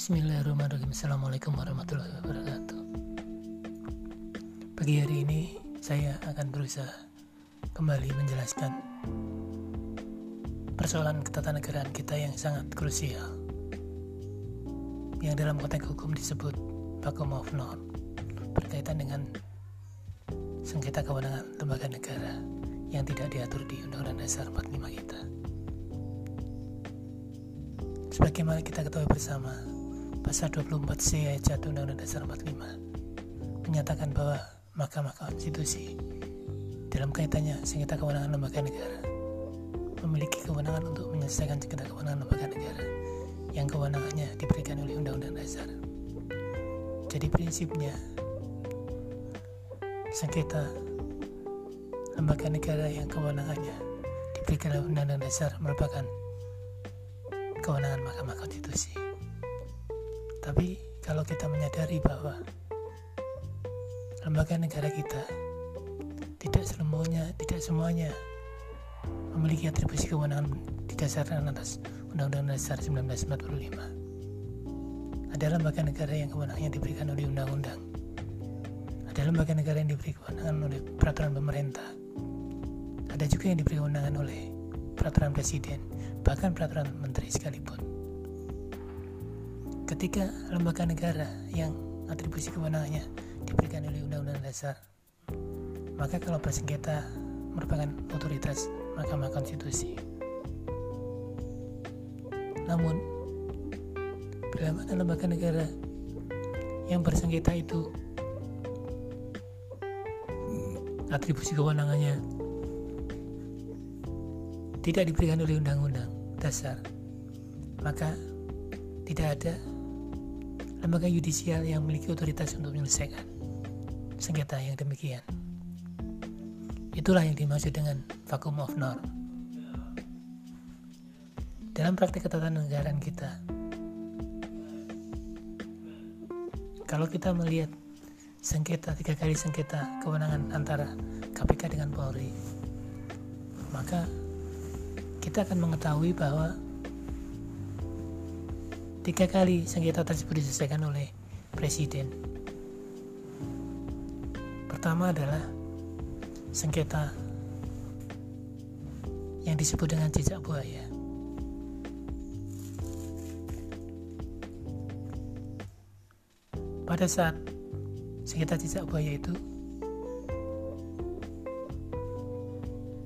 Bismillahirrahmanirrahim Assalamualaikum warahmatullahi wabarakatuh Pagi hari ini saya akan berusaha kembali menjelaskan persoalan ketatanegaraan kita yang sangat krusial yang dalam konteks hukum disebut vacuum of norm berkaitan dengan sengketa kewenangan lembaga negara yang tidak diatur di Undang-Undang Dasar 45 kita. Sebagaimana kita ketahui bersama, pasal 24C ayat 1 Undang-Undang Dasar 45 menyatakan bahwa Mahkamah Konstitusi dalam kaitannya sengketa kewenangan lembaga negara memiliki kewenangan untuk menyelesaikan sengketa kewenangan lembaga negara yang kewenangannya diberikan oleh Undang-Undang Dasar. Jadi prinsipnya sengketa lembaga negara yang kewenangannya diberikan oleh Undang-Undang Dasar merupakan kewenangan Mahkamah Konstitusi. Tapi kalau kita menyadari bahwa lembaga negara kita tidak semuanya tidak semuanya memiliki atribusi kewenangan didasarkan atas Undang-Undang Dasar 1945. Ada lembaga negara yang kewenangannya diberikan oleh undang-undang. Ada lembaga negara yang diberi kewenangan oleh peraturan pemerintah. Ada juga yang diberi kewenangan oleh peraturan presiden, bahkan peraturan menteri sekalipun. Ketika lembaga negara yang atribusi kewenangannya diberikan oleh Undang-Undang Dasar, maka kalau bersengketa merupakan otoritas Mahkamah Konstitusi. Namun, mana lembaga negara yang bersengketa itu atribusi kewenangannya tidak diberikan oleh undang-undang dasar, maka tidak ada lembaga yudisial yang memiliki otoritas untuk menyelesaikan sengketa yang demikian. Itulah yang dimaksud dengan vacuum of norm. Dalam praktek ketatanegaraan kita, kalau kita melihat sengketa tiga kali sengketa kewenangan antara KPK dengan Polri, maka kita akan mengetahui bahwa tiga kali sengketa tersebut diselesaikan oleh Presiden. Pertama adalah sengketa yang disebut dengan jejak buaya. Pada saat sengketa jejak buaya itu,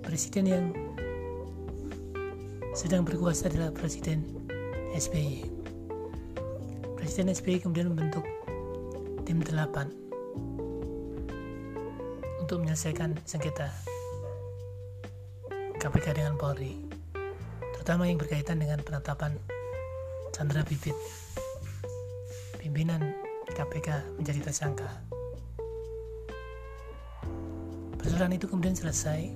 presiden yang sedang berkuasa adalah Presiden SBY. Presiden SBY kemudian membentuk tim 8 untuk menyelesaikan sengketa KPK dengan Polri, terutama yang berkaitan dengan penetapan Chandra Bibit, pimpinan KPK menjadi tersangka. Persoalan itu kemudian selesai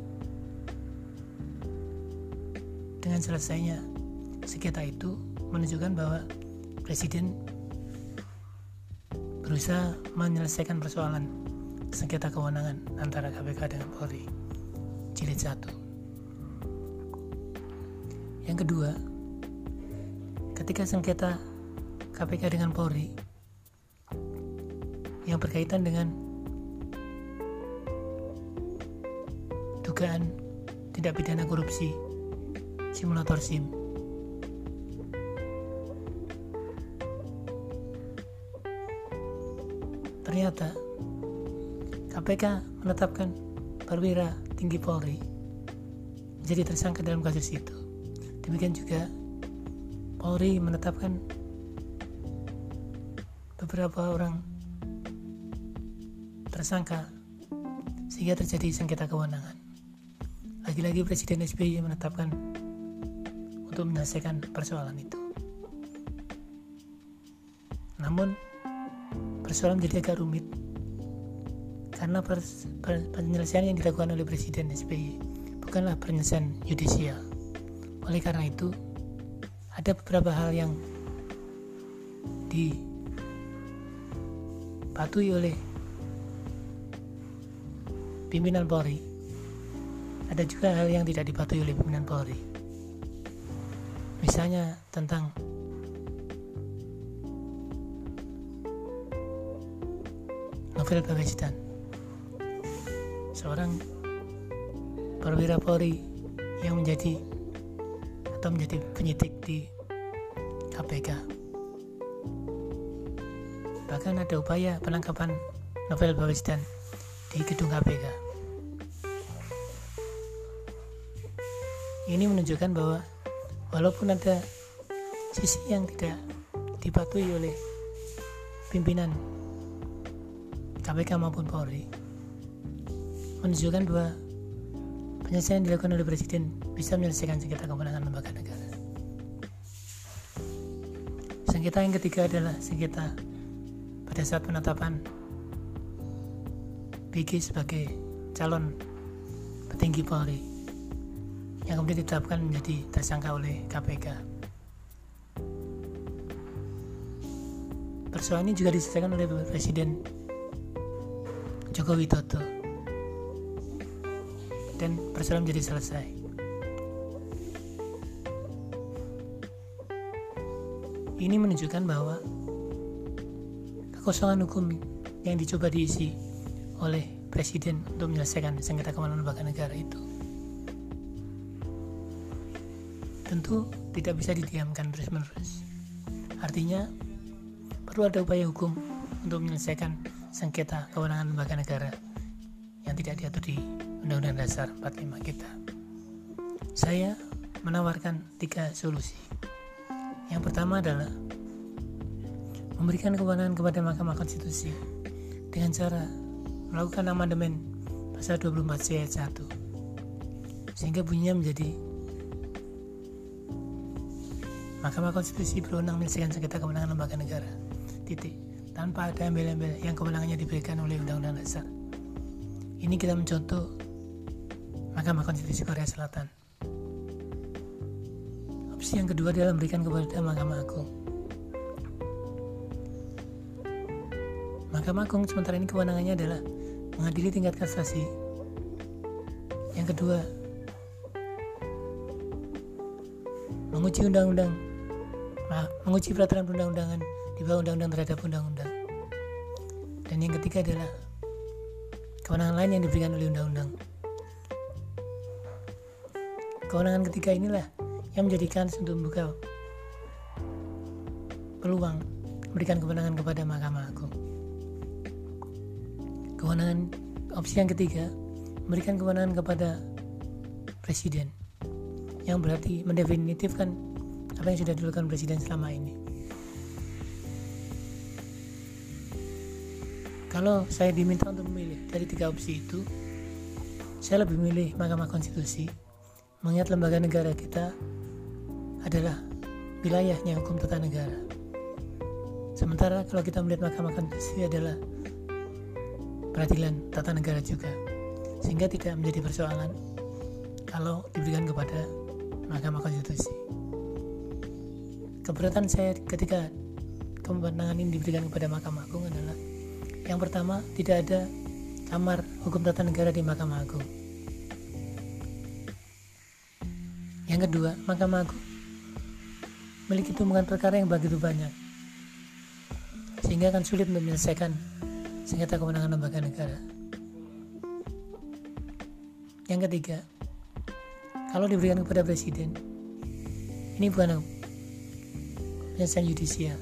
dengan selesainya sengketa itu menunjukkan bahwa Presiden berusaha menyelesaikan persoalan sengketa kewenangan antara KPK dengan Polri. Jilid 1 yang kedua ketika sengketa KPK dengan Polri yang berkaitan dengan dugaan tindak pidana korupsi simulator SIM ternyata KPK menetapkan perwira tinggi Polri menjadi tersangka dalam kasus itu. Demikian juga Polri menetapkan beberapa orang tersangka sehingga terjadi sengketa kewenangan. Lagi-lagi Presiden SBY menetapkan untuk menyelesaikan persoalan itu. Namun persoalan menjadi agak rumit karena penyelesaian yang dilakukan oleh Presiden SBY bukanlah penyelesaian yudisial. Oleh karena itu, ada beberapa hal yang dipatuhi oleh pimpinan Polri. Ada juga hal yang tidak dipatuhi oleh pimpinan Polri. Misalnya tentang Novel Baswedan seorang perwira Polri yang menjadi atau menjadi penyidik di KPK bahkan ada upaya penangkapan Novel Baswedan di gedung KPK ini menunjukkan bahwa walaupun ada sisi yang tidak dipatuhi oleh pimpinan KPK maupun Polri menunjukkan bahwa penyelesaian yang dilakukan oleh Presiden bisa menyelesaikan sengketa kewenangan lembaga negara. Sengketa yang ketiga adalah sengketa pada saat penetapan Bigi sebagai calon petinggi Polri yang kemudian ditetapkan menjadi tersangka oleh KPK. Persoalan ini juga diselesaikan oleh Presiden Joko Widodo dan persoalan menjadi selesai. Ini menunjukkan bahwa kekosongan hukum yang dicoba diisi oleh Presiden untuk menyelesaikan sengketa kewenangan lembaga negara itu tentu tidak bisa didiamkan terus-menerus. Artinya, perlu ada upaya hukum untuk menyelesaikan sengketa kewenangan lembaga negara yang tidak diatur di Undang-Undang Dasar 45 kita. Saya menawarkan tiga solusi. Yang pertama adalah memberikan kewenangan kepada Mahkamah Konstitusi dengan cara melakukan amandemen pasal 24 C ayat 1 sehingga bunyinya menjadi Mahkamah Konstitusi berwenang menyelesaikan sengketa kewenangan lembaga negara. Titik. Tanpa ada embel-embel yang kewenangannya diberikan oleh Undang-Undang Dasar. Ini kita mencontoh Mahkamah Konstitusi Korea Selatan. Opsi yang kedua adalah memberikan kepada Mahkamah Agung. Mahkamah Agung sementara ini kewenangannya adalah mengadili tingkat kasasi. Yang kedua, menguji undang-undang menguji peraturan perundang-undangan di bawah undang-undang terhadap undang-undang. Dan yang ketiga adalah kewenangan lain yang diberikan oleh undang-undang. Kewenangan ketiga inilah yang menjadikan untuk membuka peluang memberikan kewenangan kepada Mahkamah Agung. Kewenangan opsi yang ketiga memberikan kewenangan kepada Presiden yang berarti mendefinitifkan apa yang sudah dilakukan presiden selama ini. Kalau saya diminta untuk memilih dari tiga opsi itu, saya lebih memilih Mahkamah Konstitusi, mengingat lembaga negara kita adalah wilayahnya hukum tata negara. Sementara kalau kita melihat Mahkamah Konstitusi adalah peradilan tata negara juga, sehingga tidak menjadi persoalan kalau diberikan kepada Mahkamah Konstitusi. Keberatan saya ketika kewenangan ini diberikan kepada Mahkamah Agung adalah yang pertama tidak ada kamar hukum tata negara di Mahkamah Agung yang kedua Mahkamah Agung memiliki tumpukan perkara yang begitu banyak sehingga akan sulit untuk menyelesaikan sengketa kewenangan lembaga negara yang ketiga kalau diberikan kepada presiden ini bukan penyelesaian yudisial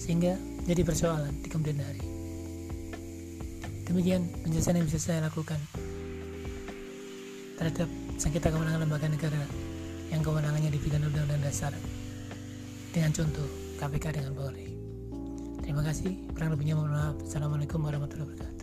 sehingga jadi persoalan di kemudian hari. Demikian penjelasan yang bisa saya lakukan terhadap sengketa kewenangan lembaga negara yang kewenangannya diberikan Undang-Undang Dasar dengan contoh KPK dengan Polri. Terima kasih. Kurang lebihnya mohon maaf. Assalamualaikum warahmatullahi wabarakatuh.